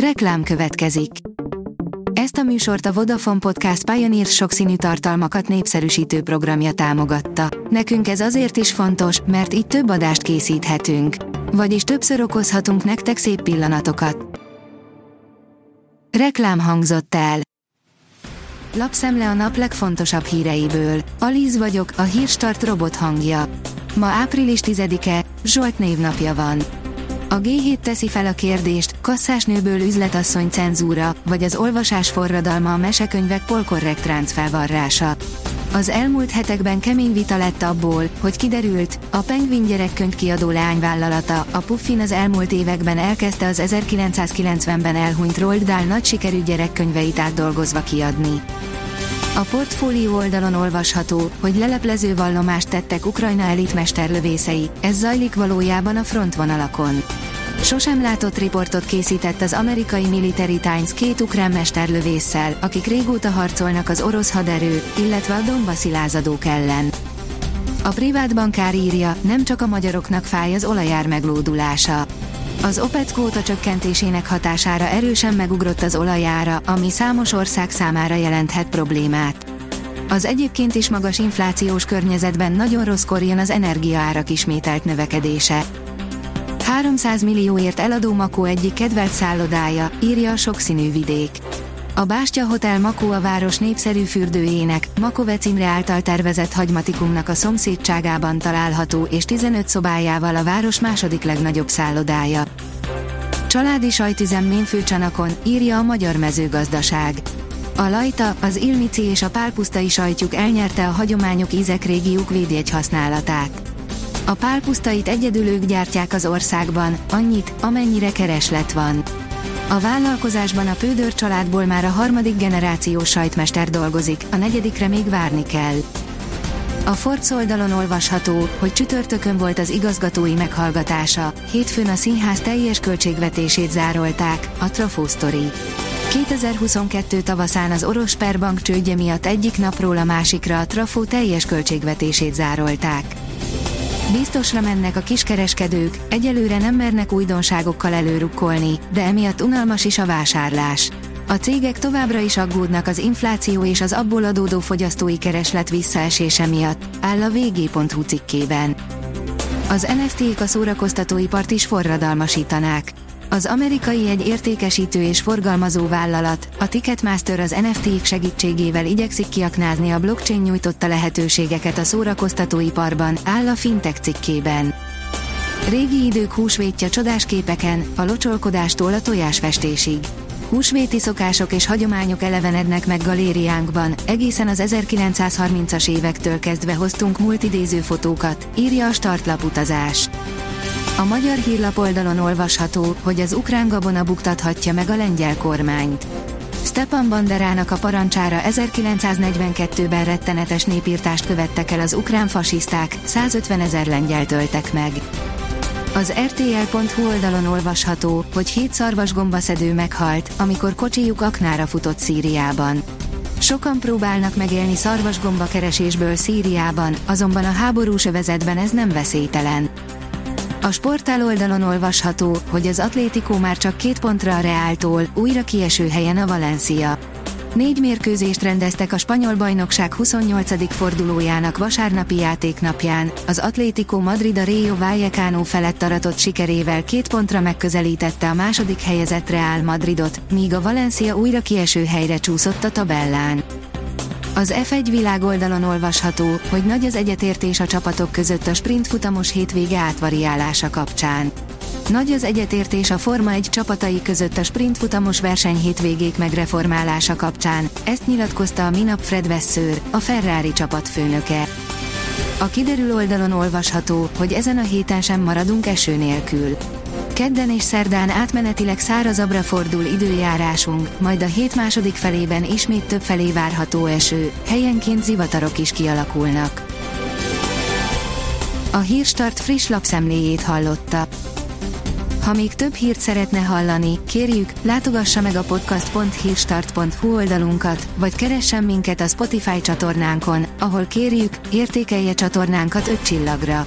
Reklám következik. Ezt a műsort a Vodafone Podcast Pioneer sokszínű tartalmakat népszerűsítő programja támogatta. Nekünk ez azért is fontos, mert így több adást készíthetünk. Vagyis többször okozhatunk nektek szép pillanatokat. Reklám hangzott el. Lapszemle a nap legfontosabb híreiből. Alíz vagyok, a hírstart robot hangja. Ma április 10-e, Zsolt névnapja van. A G7 teszi fel a kérdést, kasszásnőből üzletasszony cenzúra, vagy az olvasás forradalma a mesekönyvek polkorrekt ráncfelvarrása. Az elmúlt hetekben kemény vita lett abból, hogy kiderült, a Penguin gyerekkönyv kiadó leányvállalata, a Puffin az elmúlt években elkezdte az 1990-ben elhunyt Roald Dahl nagy sikerű gyerekkönyveit átdolgozva kiadni. A portfólió oldalon olvasható, hogy leleplező vallomást tettek Ukrajna elitmesterlövészei, ez zajlik valójában a frontvonalakon. Sosem látott riportot készített az amerikai Military Times két ukrán mesterlövésszel, akik régóta harcolnak az orosz haderő, illetve a Donbassi lázadók ellen. A privát bankár írja, nem csak a magyaroknak fáj az olajár meglódulása. Az OPEC kvóta csökkentésének hatására erősen megugrott az olajára, ami számos ország számára jelenthet problémát. Az egyébként is magas inflációs környezetben nagyon rosszkor jön az energiaárak ismételt növekedése. 300 millióért eladó Makó egyik kedvelt szállodája, írja a sokszínű vidék. A Bástya Hotel Makó a város népszerű fürdőjének, Makovec Imre által tervezett hagymatikumnak a szomszédságában található és 15 szobájával a város második legnagyobb szállodája. Családi sajtüzem Ménfőcsanakon, írja a Magyar Mezőgazdaság. A Lajta, az Ilmici és a Pálpusztai sajtjuk elnyerte a hagyományok ízek régiók védjegy használatát. A pálpusztait egyedül ők gyártják az országban, annyit, amennyire kereslet van. A vállalkozásban a Pődör családból már a harmadik generációs sajtmester dolgozik, a negyedikre még várni kell. A Ford oldalon olvasható, hogy csütörtökön volt az igazgatói meghallgatása, hétfőn a színház teljes költségvetését zárolták, a Trafo Story. 2022 tavaszán az Orosz Perbank csődje miatt egyik napról a másikra a Trafo teljes költségvetését zárolták. Biztosra mennek a kiskereskedők, egyelőre nem mernek újdonságokkal előrukkolni, de emiatt unalmas is a vásárlás. A cégek továbbra is aggódnak az infláció és az abból adódó fogyasztói kereslet visszaesése miatt, áll a vg.hu cikkében. Az NFT-k a szórakoztatóipart is forradalmasítanák. Az amerikai egy értékesítő és forgalmazó vállalat, a Ticketmaster az NFT-k segítségével igyekszik kiaknázni a blockchain nyújtotta lehetőségeket a szórakoztatóiparban, áll a fintech cikkében. Régi idők húsvétja csodás képeken, a locsolkodástól a tojásfestésig. Húsvéti szokások és hagyományok elevenednek meg galériánkban, egészen az 1930-as évektől kezdve hoztunk multidéző fotókat, írja a startlap utazás. A magyar hírlap oldalon olvasható, hogy az ukrán gabona buktathatja meg a lengyel kormányt. Stepan Banderának a parancsára 1942-ben rettenetes népírtást követtek el az ukrán fasiszták, 150 ezer lengyel töltek meg. Az RTL.hu oldalon olvasható, hogy hét szarvasgombaszedő meghalt, amikor kocsijuk aknára futott Szíriában. Sokan próbálnak megélni szarvasgomba keresésből Szíriában, azonban a háborús övezetben ez nem veszélytelen. A sportál oldalon olvasható, hogy az Atlético már csak két pontra a Reáltól, újra kieső helyen a Valencia. Négy mérkőzést rendeztek a spanyol bajnokság 28. fordulójának vasárnapi játéknapján, az Atlético Madrid a Rayo Vallecano felett aratott sikerével két pontra megközelítette a második helyezett Real Madridot, míg a Valencia újra kieső helyre csúszott a tabellán. Az F1 világoldalon olvasható, hogy nagy az egyetértés a csapatok között a sprint futamos hétvége átvariálása kapcsán. Nagy az egyetértés a Forma 1 csapatai között a sprint futamos verseny hétvégék megreformálása kapcsán, ezt nyilatkozta a minap Fred Vasseur, a Ferrari csapatfőnöke. A kiderül oldalon olvasható, hogy ezen a héten sem maradunk eső nélkül. Kedden és szerdán átmenetileg szárazabbra fordul időjárásunk, majd a hét második felében ismét több felé várható eső, helyenként zivatarok is kialakulnak. A Hírstart friss lapszemléjét hallotta. Ha még több hírt szeretne hallani, kérjük, látogassa meg a podcast.hírstart.hu oldalunkat, vagy keressen minket a Spotify csatornánkon, ahol kérjük, értékelje csatornánkat 5 csillagra.